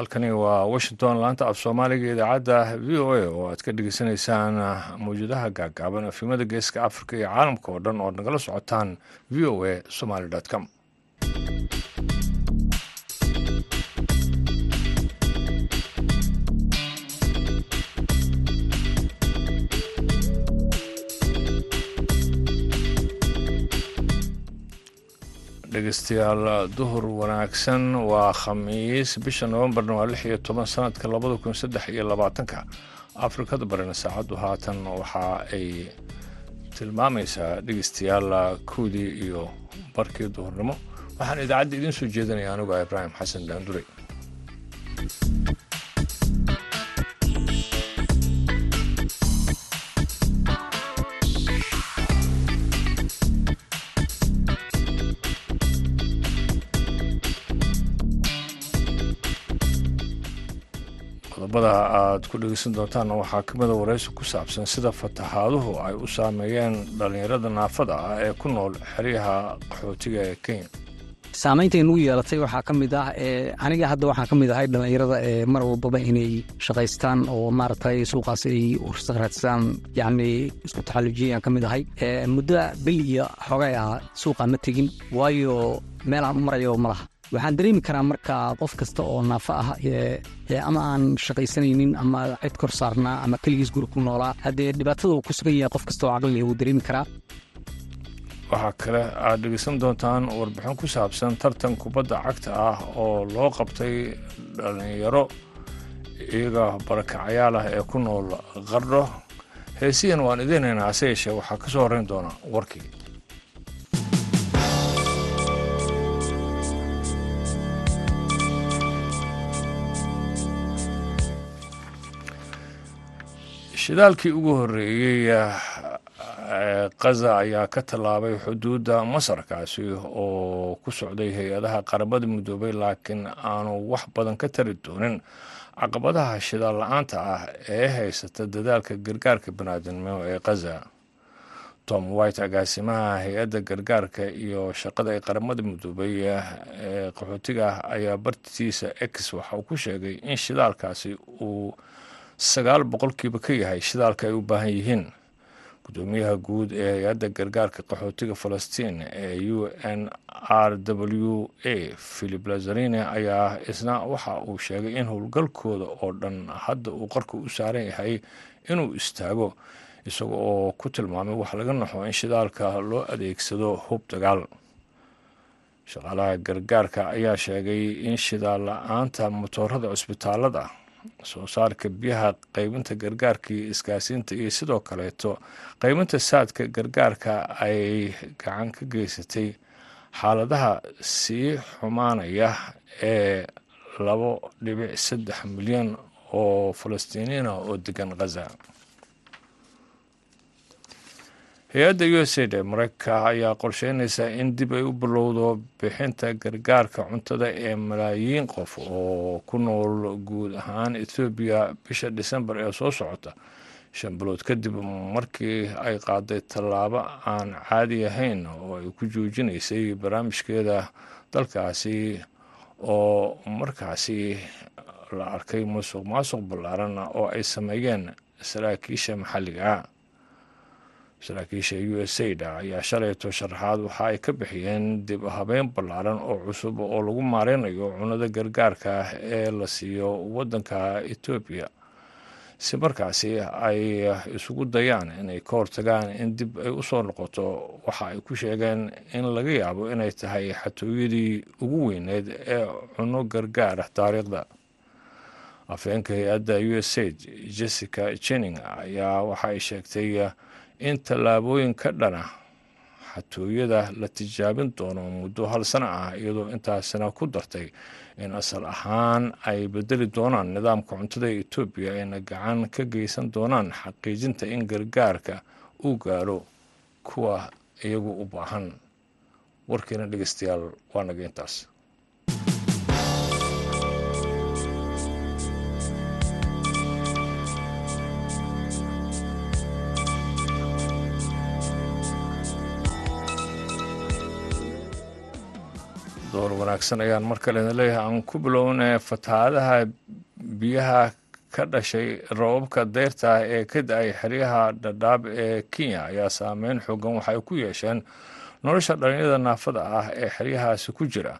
halkani waa washington laanta af soomaaliga idaacadda v o a oo aad ka dhegeysanaysaan mawjadaha gaagaaban afimada geeska afrika iyo caalamka oo dhan ood nagala socotaan v o a somaly com dhegeystayaal duhur wanaagsan waa khamiis. Bisha novembarna waa lix iyo toban sanadka labada kun saddex iyo labaatanka. Afrikada barina saacaddu haatan waxa ay tilmaamaysaa dhegeystayaal kowdii iyo barkii duhurnimo. Waxaan idaacadda idiin soo jeedinaya anigu ibraahim xasan daandure qodobada aad ku dhegeysan doontaanna waxaa ka mida waraysi ku saabsan sida fataxaaduhu ay u saameeyeen dhallinyarada naafada ah ee ku nool xeryaha qaxootiga ee kenya. Saamaynta nugu yeelatay waxaa ka mid ah aniga hadda waxaan ka mid ahay dhallinyarada ee mar walbaba inay shaqaystaan oo maaragtay suuqaas ay raadsadaan yacni isku taxallujiyayaan ka mid ahay. Muddo bil iyo xogay ah suuqa ma tegin waayo meelaan u marayo ma laha waxaan dareemi karaa marka qof kasta oo naafo ah ama aan shaqaysanaynin ama cid kor saarnaa ama keligiis guri ku noolaa haddee dhibaatada ku sugan yahay qof kasta oo caqliga wuu dareemi karaa. Waxaa kale aad dhegeysan doontaan warbixin ku saabsan tartan kubadda cagta ah oo loo qabtay dhallinyaro iyaga barakacayaal ah ee ku nool qardho heesiyan waan idinaynaa hase yeeshee waxaa ka soo horrayn doona warkii shidaalkii ugu horreeyey kaza ayaa ka tallaabay xuduudda masarkaasi oo ku socday hay'adaha qaramada midoobay laakiin aanu wax badan ka tari doonin caqabadaha shidaal la'aanta ah ee haysata dadaalka gargaarka banaadamnimo ee kaza tom white agaasimaha hay'adda gargaarka iyo shaqada ee qaramada midoobay ee qaxootiga ah ayaa bartiisa x waxa uu ku sheegay in shidaalkaasi uu sagaal boqolkiiba ka yahay shidaalka ay u baahan yihiin. Gudoomiyaha guud ee hay'adda gargaarka qaxootiga falastiin ee u n r w a philip lazarine ayaa isna waxa uu sheegay in howlgalkooda oo dhan hadda uu qarka u saaran yahay inuu istaago isaga oo ku tilmaamay wax laga naxo in shidaalka loo adeegsado hub dagaal. Shaqaalaha gargaarka ayaa sheegay in shidaal la'aanta motoorada cusbitaalada soo saarka biyaha qaybinta gargaarkii iskaasiinta iyo sidoo kaleeto qaybinta saadka gargaarka ay gacan ka geysatay xaaladaha sii xumaanaya ee labo dhibic saddex milyan oo falastiiniina oo degan khaza hay'adda u s aid ee mareykanka ayaa qorsheynaysa in dib ay u bilowdo bixinta gargaarka cuntada ee malaayiin qof oo ku nool guud ahaan ethoobiya bisha disembar ee soo socota. Shan bilood kadib markii ay qaaday tallaabo aan caadi ahayn oo ay ku joojinaysay barnaamijkeeda dalkaasi oo markaasi la arkay musuq maasuq ballaaran oo ay sameeyeen saraakiisha maxalliga ah saraakiisha u s aid ayaa shalayto sharaxaad waxa ay ka bixiyeen dib habeyn ballaaran oo cusub oo lagu maareynayo cunada gargaarka ee la siiyo waddanka etoobiya si markaasi ay isugu dayaan inay ka hortagaan in dib ay u soo noqoto waxa ay ku sheegeen in laga yaabo inay tahay xatooyadii ugu weyneed ee cuno gargaar taariikhda. Afheenka hay'adda u s aid jessica jenning ayaa waxa ay sheegtay in tallaabooyin ka dhana xatooyada la tijaabin doono muddo hal sano ah iyadoo intaasina ku dartay in asal ahaan ay bedeli doonaan nidaamka cuntada ee etoobiya ayna gacan ka geysan doonaan xaqiijinta in gargaarka uu gaaro kuwa iyagu u baahan. Warkiina dhegeystayaal waa naga intaas wanaagsan ayaan mar kale idin leeyahay. Aan ku bilownay fatahaadaha biyaha ka dhashay deyrta ah ee ka da'ay xeryaha dhadhaab ee kenya ayaa saameyn xoogan waxay ku yeesheen nolosha dhallinyarada naafada ah ee xeryahaasi ku jira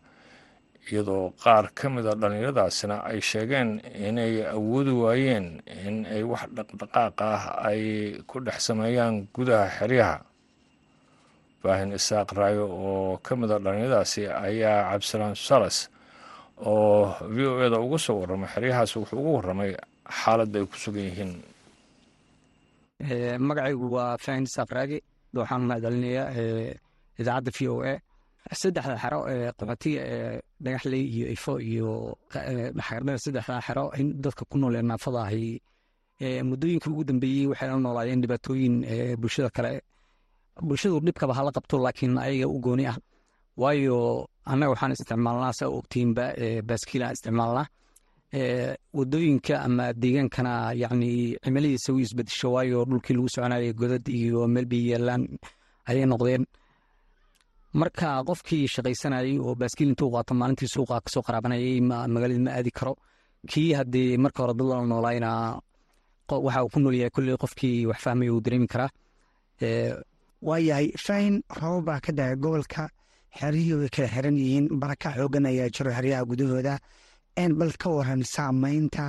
iyadoo qaar ka mida dhallinyaradaasina ay sheegeen inay awoodi waayeen in ay wax dhaqdhaqaaq ah ay ku dhex sameeyaan gudaha xeryaha baahin isaaq raayo oo ka mida dhallinyaradaasi ayaa cabdisalaan salas oo v o eda uga soo warramay xeryahaasi wuxuu uga warramay xaaladda ay ku sugan yihiin. Magacaygu waa fahin isaaq raage waxaan mahadcelinayaa idaacadda v o a. Saddexda xero ee qaxootiga ee dhagaxley iyo ifo iyo dhaxardheer saddexda xero in dadka ku nool ee naafada ahi muddooyinkii ugu dambeeyey waxay la noolaayeen dhibaatooyin bulshada kale bulshadu dhibkaba hala qabto laakiin ayaga u gooni ah. Waayo annaga waxaan isticmaalnaa saa ogtiinba baaskiilaan isticmaalnaa. Wadooyinka ama deegaankana yacni cimiladiisa u isbedesho waayo dhulkii lagu soconayay godad iyo meel bay ayay noqdeen. Marka qofkii shaqaysanayay oo baaskiil intuu qaato maalintii suuqa ka soo qaraabanayay magaalada ma aadi karo. Kii haddii marka hore dad lala noolaayna waxa uu ku nool yahay kolley qofkii wax fahmaya uu dareemi karaa waayahay fahin roobab baa ka daaya gobolka. Xeryihii way kala xiran yihiin. Baraka xoogan ayaa jiro xeryaha gudahooda bal ka waran saameynta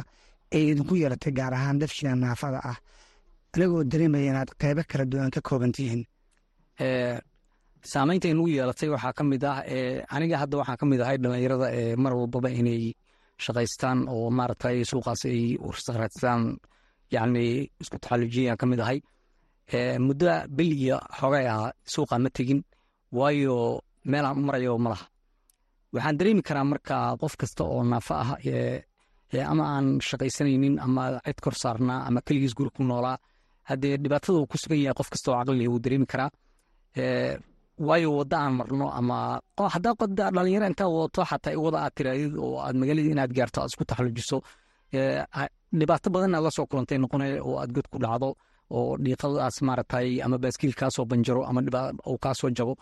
ay idinku yeelatay gaar ahaan dadkiina naafada ah. Anigoo dareemaya inaad qeybo kala duwan ka kooban tihiin saameynta inugu yeelatay waxaa ka mid ah aniga hadda waxaan ka mid ahay dhallinyarada mar walbaba inay shaqaystaan oo maaragtay suuqaas ay ursaraadsadaan yacni isku taxallujiyaan ka mid ahay muddo bil iyo xogay ah suuqa ma tegin waayo meelaan u marayo ma laha. Waxaan dareemi karaa marka qof kasta oo naafo ah ama aan shaqaysanaynin ama cid kor saarnaa ama keligiis guri ku noolaa haddee dhibaatada uu ku sugan yahay qof kasta oo caqli wuu dareemi karaa. Waayo wadda aan marno ama haddaa qoda dhalinyaro intaad wadato xataa wada aad tiraadid oo aad magaaladii inaad gaarto aad isku taxallujiso dhibaato badan aad la soo kulantay noqonaya oo aad god ku dhacdo oo dhiiqadaas maaragtay ama baaskiil kaasoo banjaro ama kaasoo jabo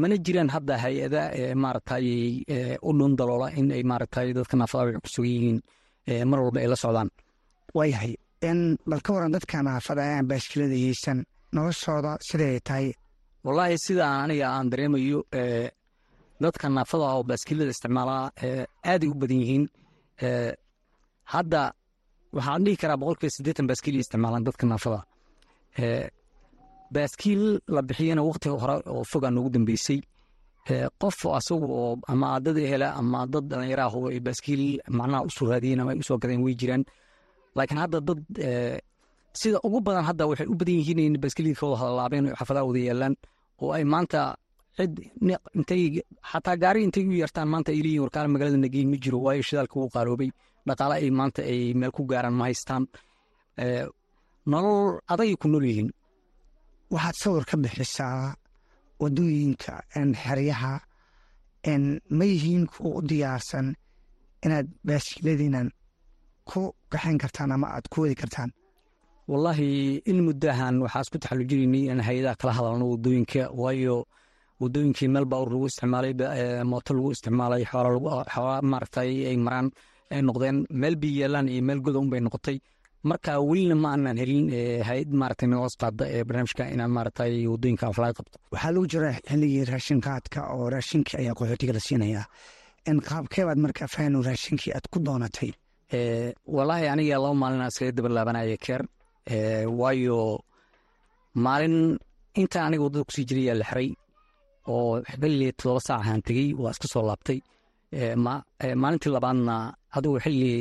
mana jiraan hadda hay'ada maaragtay u dhun daloola in ay maaragtay dadka naafada ku sugan yihiin mar walba ay la socdaan. Waayahay bal ka waran dadka naafada aan baaskilada yeysan noloshooda siday tahay? Wallaahi sida aniga aan dareemayo dadka naafada oo baaskilada isticmaalaa aaday u badan yihiin hadda waxaan dhihi karaa boqolkiiba siddeetan baaskiil isticmaalaan dadka naafada. Baaskiil la bixiyana waqti hore oo fogaa noogu dambeysay. Qof asagu oo ama dad ehela ama dad dhallinyaraah oo ay baaskiil macnaha u soo raadiyeen ama ay u soo gadeen way jiraan. Laakiin hadda dad sida ugu badan hadda waxay u badan yihiin in baaskiilka wada hadalaabeen oo xafadaha wada yeelaan oo ay maanta cid intay xataa gaari intay u yeertaan maanta ay leeyihiin warkaale magaalada nageyn ma jiro waayo shidaalka wuu qaaloobay dhaqaale ay maanta ay meel ku gaaraan ma haystaan. Nolol adagay ku nool yihiin. Waxaad sawir ka bixisaa waddooyinka xeryaha ma yihiin kuwa u diyaarsan inaad baaskiladiinan ku gaxayn kartaan ama aad ku wadi kartaan? Wallaahi in muddahan waxaa isku taxallujinaynay in hay'adaha kala hadalno waddooyinka waayo wadooyinkii meel baawur lagu isticmaalay mooto lagu isticmaalay xoola maaragtay ay maraan ay noqdeen meel bay yeelaan iyo meel goda un bay noqotay. Marka welina ma aanan helin hay'ad maaragtay noos qaada ee barnaamijka inaan maaragtay waddooyinka laga qabto. Waxaa lagu jira xilligii raashinkaadka oo raashinkii ayaa qaxootiga la siinayaa. Qaabkeebaad marka fahnu raashinkii aad ku doonatay. Wallaahi aniga laba maalin iskaga daba laabanaya keer waayo maalin inta aniga waddada ku sii jirayaa la xiray oo xilli todoba saac ahaan tegey waa iska soo laabtay. Maalintii labaadna adigu xilli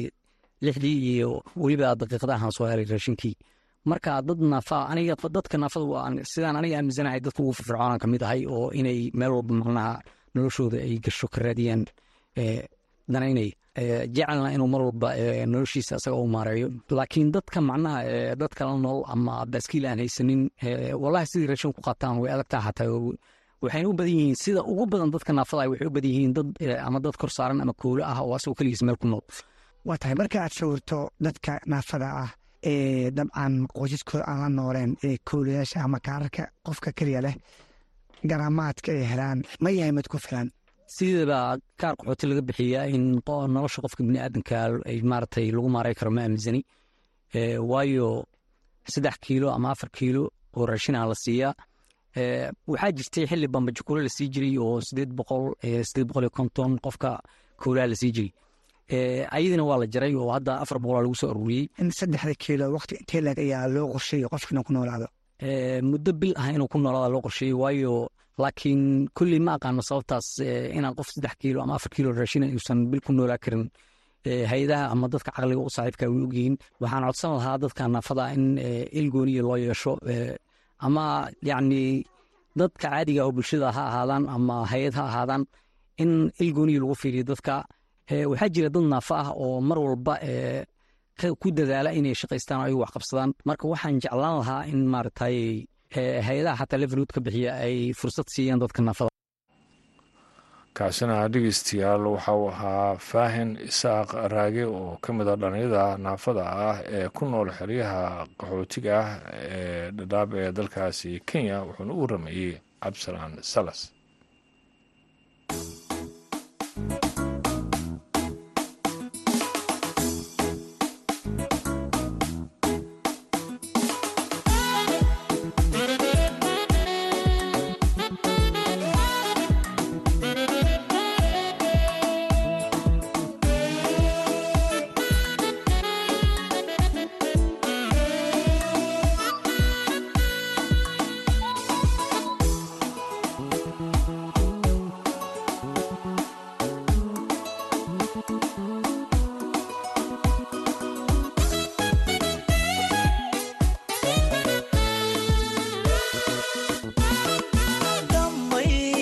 lixdii iyo weliba daqiiqadahan soo helay raashinkii. Marka dad naafa aniga dadka naafada sidaan aniga aaminsanahay dadka ugu firfircoonaan ka mid ahay oo inay meel walba macnaha noloshooda ay gasho ka raadiyaan danaynay jecelna inuu mar walba noloshiisa asaga u maareeyo. Laakiin dadka macnaha dadka la nool ama baaskiil aan haysanin wallahi sidii raashin ku qaataan way adagtaa xataa waxayna u badan yihiin sida ugu badan dadka naafada waxay u badan yihiin dad ama dad kor saaran ama koolo ah oo asagoo keligiis meel ku nool. Waa tahay marka aad sawirto dadka naafada ah ee dabcan qoysaskooda aan la nooleen ee koolayaasha ama kaararka qofka keliya leh garaamaadka ay helaan ma yahay mid ku filan? Sideeba kaar qaxooti laga bixiyaa in nolosha qofka biniaadanka ay maaragtay lagu maaray karo ma aaminsani. Waayo saddex kiilo ama afar kiilo oo raashina la siiyaa waxaa jirtay xili bambajo kuula la sii jiray oo sideed boqol sideed boqol iyo konton qofka kuulaa la sii jiray. Ayadina waa la jaray oo hadda afar boqolaa lagu soo aruuriyey saddexda kiilo waqti intee lag ayaa loo qorsheeyey qofkina ku noolaado. Muddo bil ah inuu ku noolaada loo qorsheeyey waayo laakiin kulley ma aqaano sababtaas inaan qof saddex kiilo ama afar kiilo raashina uusan bil ku noolaa karin. Hay'adaha ama dadka caqliga u saaxiibka way ogyihiin. Waxaan codsan lahaa dadka naafada in ilgooniya loo yeesho ama yacni dadka caadiga oo bulshada ha ahaadaan ama hay'ad ha ahaadaan in ilgooniya lagu fiiriyo dadka waxaa jira dad naafo ah oo mar walba ku dadaala inay shaqaystaan oo ay wax qabsadaan marka waxaan jeclaan lahaa in maaragtay hay'adaha xataa levelwood ka bixiya ay fursad siiyaan dadka naafada kaasina dhegeystayaal waxa uu ahaa faahin isaaq raage oo ka mid a dhalinyada naafada ah ee ku nool xeryaha qaxootiga ah ee dhadhaab ee dalkaasi kenya wuxuuna u warameeyey cabdisalaan salas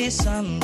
sun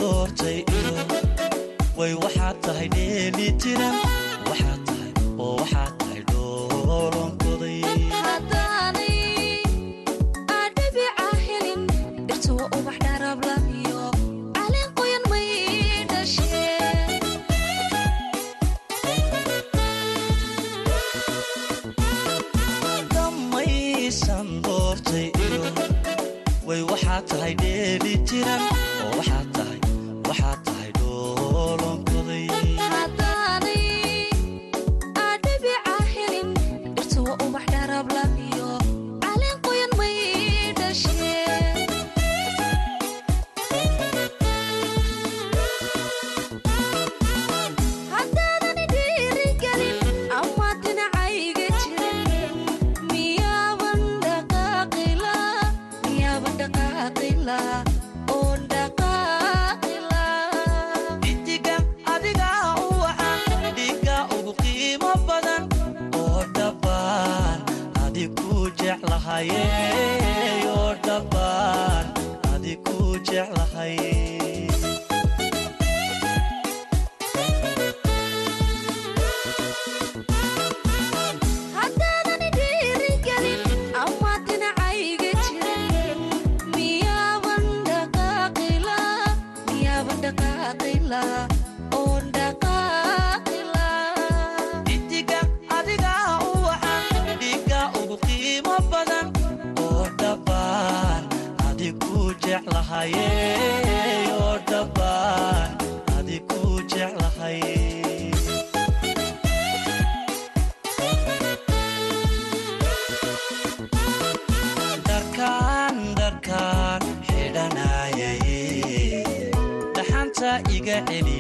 iga celi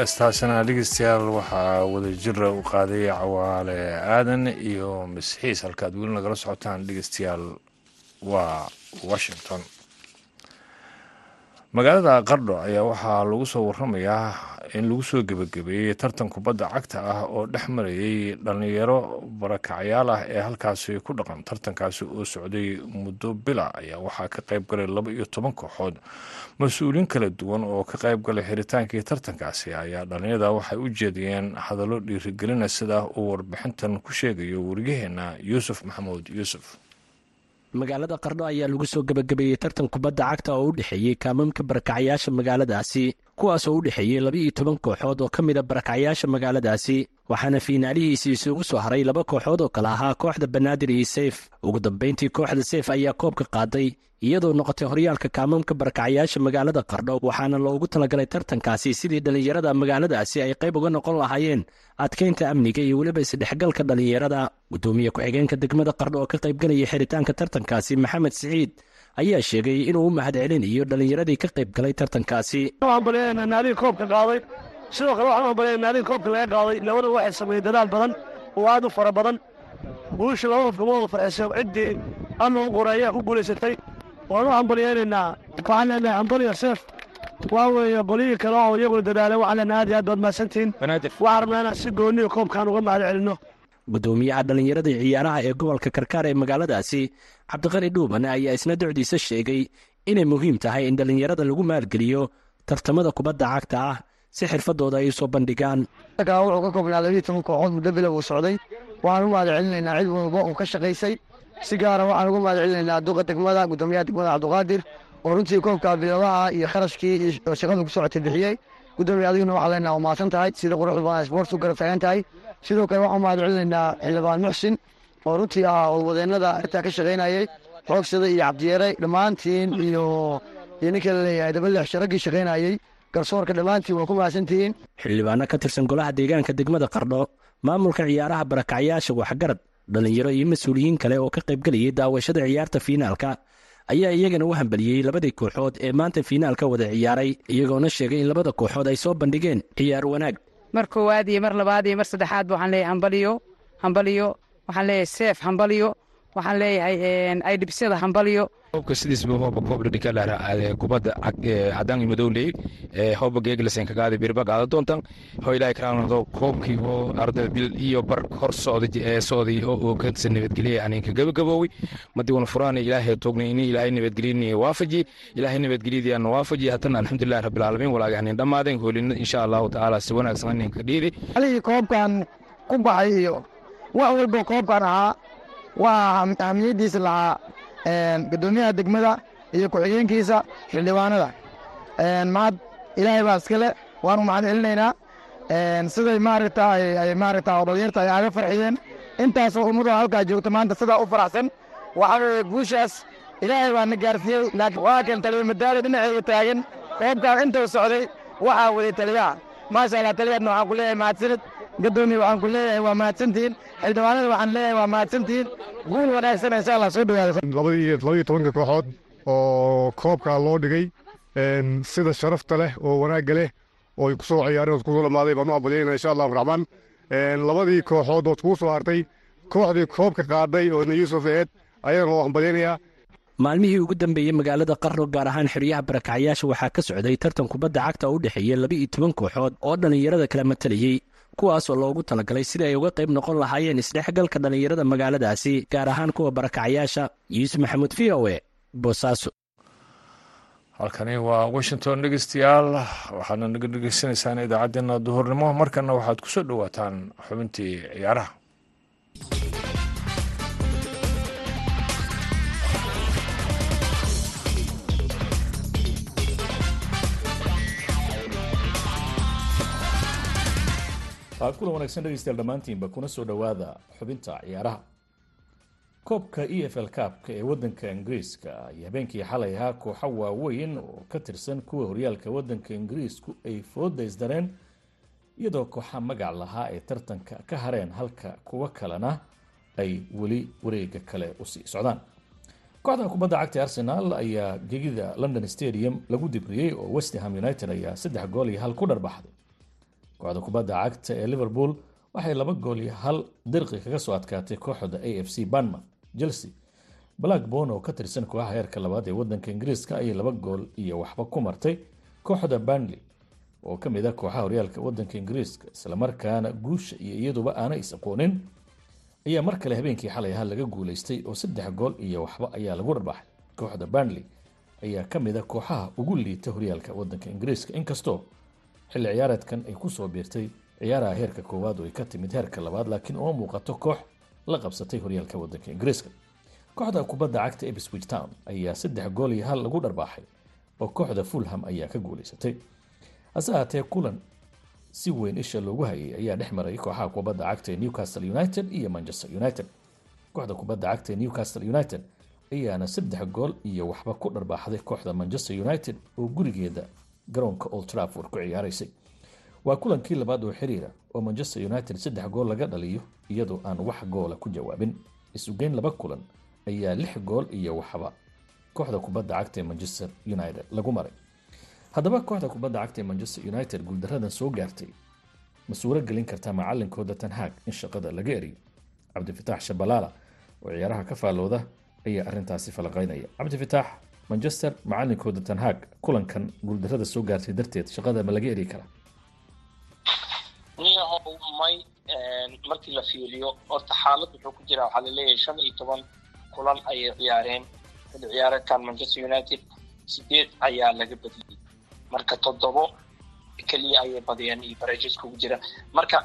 heestaasina dhegeystayaal waxaa wadajira u qaaday cawaale aadan iyo misxiis halkaad weli nagala socotaan. Dhegeystayaal waa washington. Magaalada qardho ayaa waxaa lagu soo waramayaa in lagu soo gebagabeeyey tartan kubadda cagta ah oo dhex marayay dhallinyaro barakacyaal ah ee halkaasi ku dhaqan. Tartankaasi oo socday muddo bila ayaa waxaa ka qayb galay laba iyo toban kooxood. Mas'uuliin kala duwan oo ka qayb galay xiritaankii tartankaasi ayaa dhallinyada waxay u jeediyeen hadallo dhiirigelina sida uu warbixintan ku sheegayo wariyaheena yuusuf maxamuud. Yuusuf. Magaalada qardho ayaa lagu soo gebagabeeyey tartan kubadda cagta oo u dhexeeyey kaamamka barakacyaasha magaaladaasi kuwaas oo u dhexeeyey laba-iyo toban kooxood oo ka mida barakacyaasha magaaladaasi waxaana fiinaalihiisii isugu soo haray laba kooxood oo kale ahaa kooxda banaadir iyo seyf ugu dambayntii kooxda seyf ayaa koobka qaaday iyadoo noqotay horyaalka kaamamka barakacyaasha magaalada qardho waxaana loogu talagalay tartankaasi sidii dhallinyarada magaaladaasi ay qayb uga noqon lahaayeen adkeynta amniga iyo weliba isdhexgalka dhallinyarada. Guddoomiye ku-xigeenka degmada qardho oo ka qaybgalaya xiritaanka tartankaasi maxamed siciid ayaa sheegay inuu u mahad celinayo dhallinyaradii ka qayb galay tartankaasi. Naadii koobka qaaday. Sidoo kale waxaan hambalya naadii koobka laga qaaday. Labada waxay sameeyey dadaal badan oo aad u fara badan. Guusha laba qofka ma wada farxisay ciddii alla u qoray ayaa ku guulaysatay waan u hambalyeynaynaa waxaan leenahay hambalya seef. Waa weeye qolihii kale oo iyaguna dadaalay waxaan leenahay aad iyo aad baad mahadsantihiin waxaan rabnaa inaan si gooniya koobkaan uga mahad celinno guddoomiyaha dhallinyarada ciyaaraha ee gobolka karkaar ee magaaladaasi cabdiqani dhuuban ayaa isna docdiisa sheegay inay muhiim tahay in dhallinyarada lagu maalgeliyo tartamada kubadda cagta ah si xirfadooda ay u soo bandhigaan. Wuxuu ka koobnaa labiiyo toban kooxood muddo bila uu socday. Waxaan u mahad celinaynaa cid walba uu ka shaqaysay. Si gaara waxaan ugu mahad celinaynaa duqa degmada guddoomiyaha degmada cabdiqaadir oo runtii koobka bilabaha iyo kharashkii iyo shaqadu ku socotay bixiyey guddoomiya adiguna waxaa leenaha waa mahadsan tahay sida quruxda badan sports u garab taagan tahay sidoo kale waxaan mahad celinaynaa xildhibaan muxsin oo runtii ah olwadeennada arrintaa ka shaqaynayay xoogsada iyo cabdiyeere dhammaantiin iyo iyo ninka la leeyahay dabalex raggii shaqaynayey garsoorka dhammaantiin waa ku mahadsantihiin xildhibaano ka tirsan golaha deegaanka degmada qardho maamulka ciyaaraha barakacyaasha waxgarad dhallinyaro iyo mas'uuliyiin kale oo ka qaybgelayay daawashada ciyaarta fiinaalka ayaa iyagana u hambaliyey labadii kooxood ee maanta fiinaalka wada ciyaaray iyagoona sheegay in labada kooxood ay soo bandhigeen ciyaar wanaag mar koowaad iyo mar labaad iyo mar saddexaadba waxaan leeyahay hambaliyo hambaliyo waxaan leeyahay seef hambaliyo waxaan leeyahay aydhibsyada hambaliyo koobka sidiisba hooba koob dhadhikalaara kubadda cadaan madowley hooba geeglasen kagaada birba gaada doontan ho ilaahay karaanado koobkii oo arda bil iyo bar hor socda oo kadsa nabadgelye aninka gabagaboowey madiwana furaana ilaahay toogna ini ilaahay nabadgelyani waafaji. Ilaahay nabadgelyadiana waafaji. Hatana alxamdulilahi rabbilcaalamiin walaaga anin dhammaadeen hoolina insha allahu tacaala si wanaagsan aninka dhiidi alihii koobkan ku baxay iyo wax walba koobkan ahaa waa ahmiyadiisa lahaa guddoomiyaha degmada iyo ku-xigeenkiisa xildhibaanada. Mahad ilaahay baa iskale waanu mahad celinaynaa. Siday maaragta ay maaragta dhalinyarta ay aga farxiyeen. Intaasoo ummada halkaa joogta maanta sidaa u faraxsan. Waxaa weeye guushaas ilaahay baa na gaarsiiyey laakiin waa kan taliya madaali dhinaceeda taagan. Qoobkaan intuu socday waxaa waday taliyaha maasha allah taliyahna waxaan ku leeyahay mahadsanid gadoomiye waxaan ku leeyahay waa mahadsantihiin xildhibaanada waxaan leeyahay waa mahadsantihiin guul wanaagsan insha allah soo dhawaada labadii labaiyo tobanka kooxood oo koobkaa loo dhigay sida sharafta leh oo wanaagga leh oo ay ku soo ciyaareen oo ku soo dhamaaday baan u abadiyayna insha allahu raxmaan. Labadii kooxood oo kugu soo hartay kooxdii koobka qaaday oo na yuusuf eed ayagana waa ambadaynayaa maalmihii ugu dambeeyey magaalada qarno gaar ahaan xeryaha barakacyaasha waxaa ka socday tartan kubadda cagta oo u dhexeeya laba iyo toban kooxood oo dhallinyarada kala matalayey kuwaasoo loogu talagalay sidii ay uga qayb noqon lahaayeen isdhexgalka dhallinyarada magaaladaasi gaar ahaan kuwa barakacyaasha yuusuf maxamuud v o e boosaaso halkani waa washington dhegeystayaal. Waxaadna naga dhegeysanaysaan idaacaddeenna duhurnimo. Markana waxaad ku soo dhowaataan xubintii ciyaaraha kulan wanaagsan dhegeystayaal dhammaantiinba kuna soo dhowaada xubinta ciyaaraha. Koobka e f l kaabka ee wadanka ingiriiska iyo habeenkii xalay ahaa kooxo waaweyn oo ka tirsan kuwa horyaalka wadanka ingiriisku ay fooda isdareen iyadoo kooxa magac lahaa ay tartanka ka hareen halka kuwo kalena ay weli wareega kale u sii socdaan. Kooxda kubadda cagta arsenaal ayaa gegida london stadium lagu dibriyey oo westham united ayaa saddex gool iyo hal ku dharbaxday kooxda kubadda cagta ee liverpool waxay laba gool iyo hal dirqi kaga soo adkaatay kooxda a f c banmouth chelsea. Blackborn oo ka tirsan kooxaha heerka labaad ee wadanka ingiriiska ayay laba gool iyo waxba ku martay kooxda banley oo ka mid ah kooxaha horyaalka wadanka ingiriiska islamarkaana guusha iyo iyaduba aanay is aqoonin ayaa mar kale habeenkii xalay ahaa laga guulaystay oo saddex gool iyo waxba ayaa lagu dharbaxay kooxda banley ayaa ka mid ah kooxaha ugu liita horyaalka wadanka ingiriiska inkastoo xilli ciyaareedkan ay ku soo biirtay ciyaaraha heerka koowaad oo ay ka timid heerka labaad laakiin uma muuqato koox la qabsatay horyaalka wadanka ingiriiska. Kooxda kubadda cagta ebswich town ayaa saddex gool iyo hal lagu dharbaaxay oo kooxda fulham ayaa ka guulaysatay hase ahaatee kulan si weyn isha loogu hayay ayaa dhex maray kooxaha kubadda cagta ee newcastle united iyo manchester united. Kooxda kubadda cagta ee newcastle united ayaana saddex gool iyo waxba ku dharbaaxday kooxda manchester united oo gurigeeda garoonka old trafford ku ciyaaraysay. Waa kulankii labaad oo xiriira oo manchester united saddex gool laga dhaliyo iyadoo aan wax goola ku jawaabin. Isugeyn laba kulan ayaa lix gool iyo waxba. Kooxda kubadda cagta ee manchester united lagu maray. Haddaba kooxda kubadda cagta ee manchester united guuldaradan soo gaartay. Ma suuro gelin kartaa macalinkooda tanhaag in shaqada laga eriyo? Cabdifitaax shabalaala oo ciyaaraha ka faallooda ayaa arintaasi falaqeynaya cabdifitaax manchester macalinkooda tanhaag kulankan guuldarada soo gaartay darteed shaqada ma laga eri karaa may markii la fiiriyo horta xaalad wuxuu ku jiraa waxaa la leeyahay shan iyo toban kulan ayay ciyaareen. Xilli ciyaareedkan manchester united sideed ayaa laga badiyey marka toddobo keliya ayay badiyeen iyo barajiska ugu jira. Marka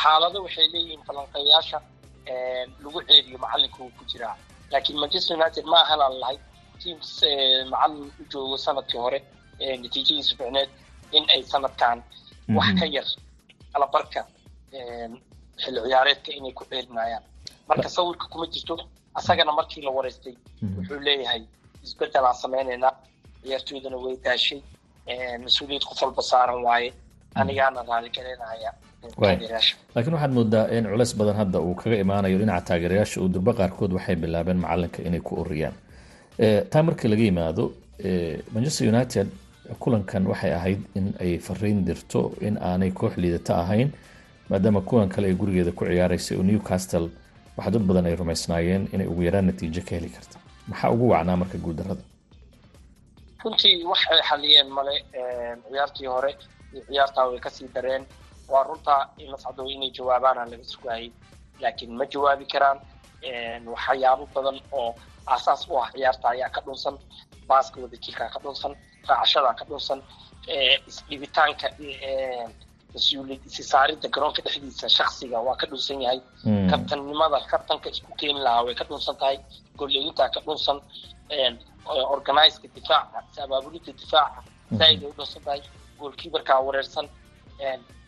xaalado waxay leeyihiin falanqeeyaasha lagu ceeliyo macalinka uu ku jiraa. Laakiin manchester united ma ahan aan lahay teams macalin u joogo sannadkii hore natiijadiisu ficneed in ay sanadkan wax ka yar kalabarka xilli ciyaareedka inay ku ceelinayaan marka sawirka kuma jirto asagana markii la wareystay wuxuu leeyahay isbedelaan sameynaynaa ciyaartooydana way daashay mas'uuliyad qof walba saaran waaye anigaana raaligelinaya laakiin waxaad moodaa in culeys badan hadda uu kaga imaanayo dhinaca taageerayaasha uu durbo qaarkood waxay bilaabeen macalinka inay ku uriyaan taa markii laga yimaado manchester united kulankan waxay ahayd in ay fariin dirto in aanay koox liidata ahayn maadaama kulan kale ay gurigeeda ku ciyaaraysay oo newcastle waxa dad badan ay rumaysnaayeen inay ugu yaraan natiijo ka heli karta. Maxaa ugu wacnaa marka guuldarada runtii waxay xaliyeen male ciyaartii hore iyo ciyaartaa way ka sii dareen. Waa runtaa in mascado inay jawaabaana laga sugaayay laakiin ma jawaabi karaan. Waxyaabo badan oo aasaas u ah ciyaarta ayaa ka dhunsan baaska wadajirkaa ka dhunsan raacashadaa ka dhunsan isdhibitaanka mas'uuliyad isisaaridda garoonka dhexdiisa shaksiga waa ka dhunsan yahay. Kabtannimada kabtanka isku keeni lahaa way ka dhunsan tahay golleeyintaa ka dhunsan organizeka difaaca is-abaabulidda difaaca zaaid ay u dhunsan tahay goolkiibarkaa wareersan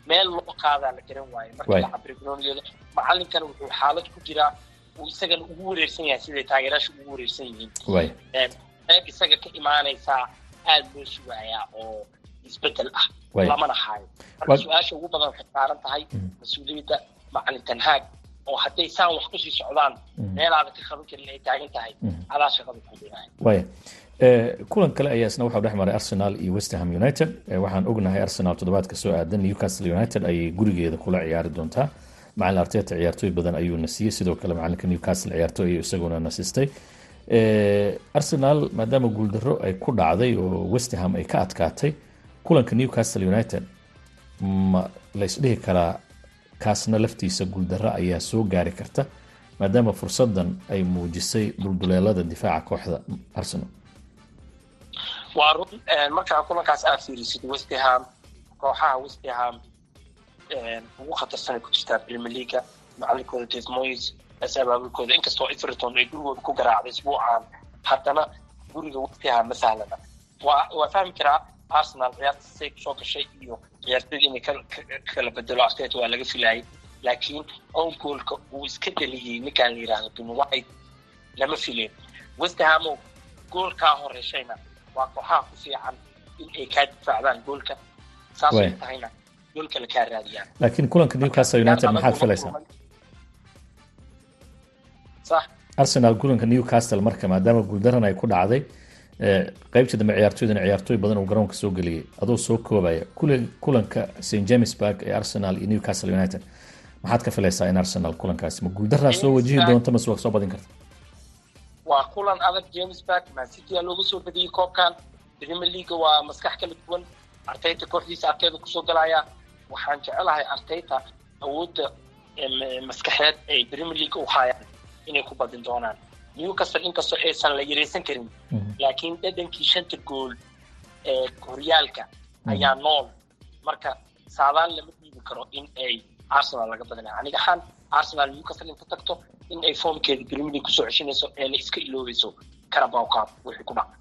meel loo qaadaa la garan waayo. Marka la cabiro garooniyada macalinkana wuxuu xaalad ku jiraa uu isagana ugu wareersan yahay siday taageeraasha ugu wareersan yihiin qeyb isaga ka imaanaysaa aada loo sugaayaa oo isbeddel ah lamana haayo marka su'aasha ugu badan waxay saaran tahay mas'uuliyadda macalin tanhaag oo hadday saan wax ku sii socdaan meelaada ka qaban karin ay taagan tahay adaa shaqada ku dhinaaya waya kulan kale ayaa isna waxau dhex maray arsenal iyo westerham united. Waxaan ognahay arsenal toddobaadka soo aadan newcastle united ayay gurigeeda kula ciyaari doontaa macalin arteta ciyaartooy badan ayuu na siiyey sidoo kale macalinka newcastle ciyaartooy ayuu isaguna nasistay. Arsenal maadaama guuldaro ay ku dhacday oo westerham ay ka adkaatay kulanka newcastle united ma laysdhihi karaa kaasna laftiisa guuldaro ayaa soo gaari karta maadaama fursadan ay muujisay dulduleelada difaaca kooxda arsenal. Waa run markaa kulankaas aad fiirisid westerham kooxaha westerham ugu khatarsanay ku jirtaa premier leaga macalinkooda moyes abaabulkooda inkastoo everton ay gurigooda ku garaacday isbuucan haddana guriga westerham ma sahlana waa fahmi karaa arsenal ciyaarta say ku soo gashay iyo ciyaartooyda inay kala bedelo arteta waa laga filayay laakiin own goolka uu iska dhaliyey ninkaan la yidhaahdo bin white lama fileen westerhamo goolkaa horeyshayna waa kooxaha ku fiican in ay kaa difaacdaan goolka saasay tahayna gool kale kaa raadiyaan laakiin kulanka newcastle united maxaad filaysaa? arsenal kulanka newcastle marka maadaama guuldaran ay ku dhacday qaybta dambe ciyaartooydana ciyaartooy badan uu garoonka soo geliyay. Adoo soo koobaya kulanka st james park ee arsenal iyo newcastle united. Maxaad ka filaysaa in arsenal kulankaasi? Ma guuldaraa soo wajihi doonta mase waa soo badin karta? Waa kulan adag james park. Mancity aa looga soo badiyey koobkan. Premier leaga waa maskax kala duwan. Arteta kooxdiisa arteeda ku soo galaya waxaan jecelahay arteta awoodda maskaxeed ay premier league u haayaan inay ku badin doonaan. Newcastle inkastoo aysan la yaraysan karin laakiin dhadhankii shanta gool ee horyaalka ayaa nool. Marka saadaan lama dhiibi karo in ay arsenal laga badinaya aniga ahaan arsenal newcastle inta tagto in ay foomkeeda premier league ku soo ceshinayso eena iska iloobayso carabao cup wixii ku dhaca.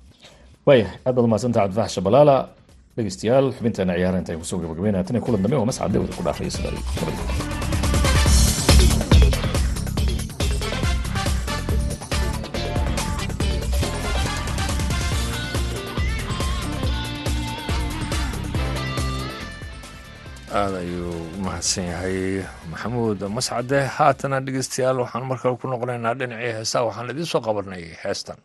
Waayahay aad baad umahadsanta cabdifax shabalaala dhegeystayaal xubinteena ciyaara inta ay ku soo gabagabeynaya tan kulan dambe waa mascad dawda ku dhaafaya sidaa nabadgelyo aada ayuu u mahadsan yahay maxamuud. Mascade haatana dhegeystayaal waxaan markale ku noqonaynaa dhinacii heesaa waxaan idiin soo qabanay heestan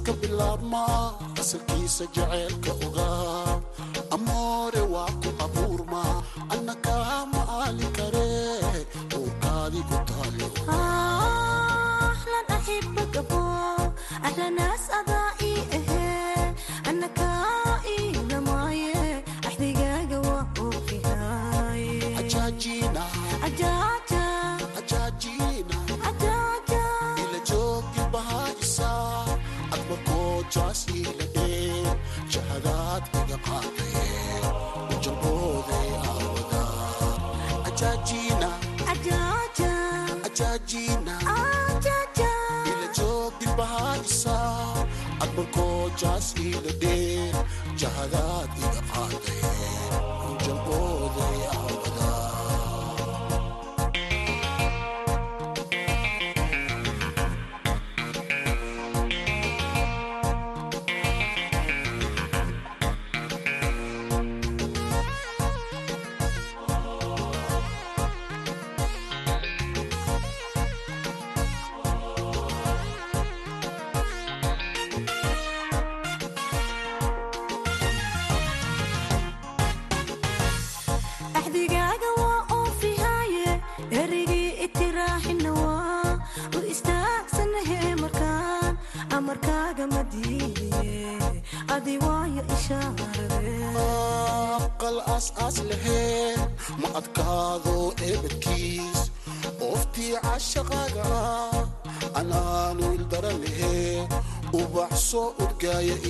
aska bilaabma asalkiisa jaceylka ogaa amoore waa ku abuurma annaka ma aali kare taale ajaajina adma koojaas ila dhee jahadaad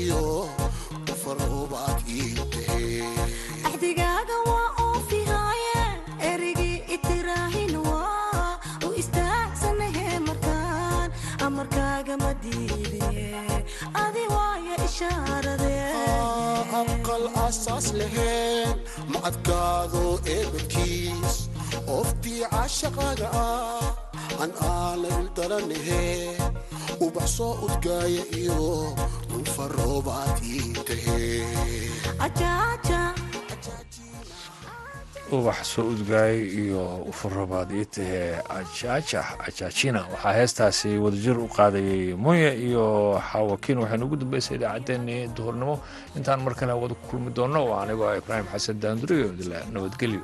iyo ufaroobaad ii tahee aqal asaas laheen ma adkaado eebadkiis ooftii cashaqaaga ah an aana ildaranahe ubax soo udgaaya iyo unfaroobaad ii tahee ubax soo udgaay iyo ufurabaad ii tahee ajaaja ajaajina waxaa heestaasi wadajir u qaadayay munya iyo xaawakiin waxaynu ugu dambeysay idaacaddeenii duhurnimo. Intaan mar kale wada kulmi doonno waa anigoo ibraahim xasan daanduriyo nabadgelyo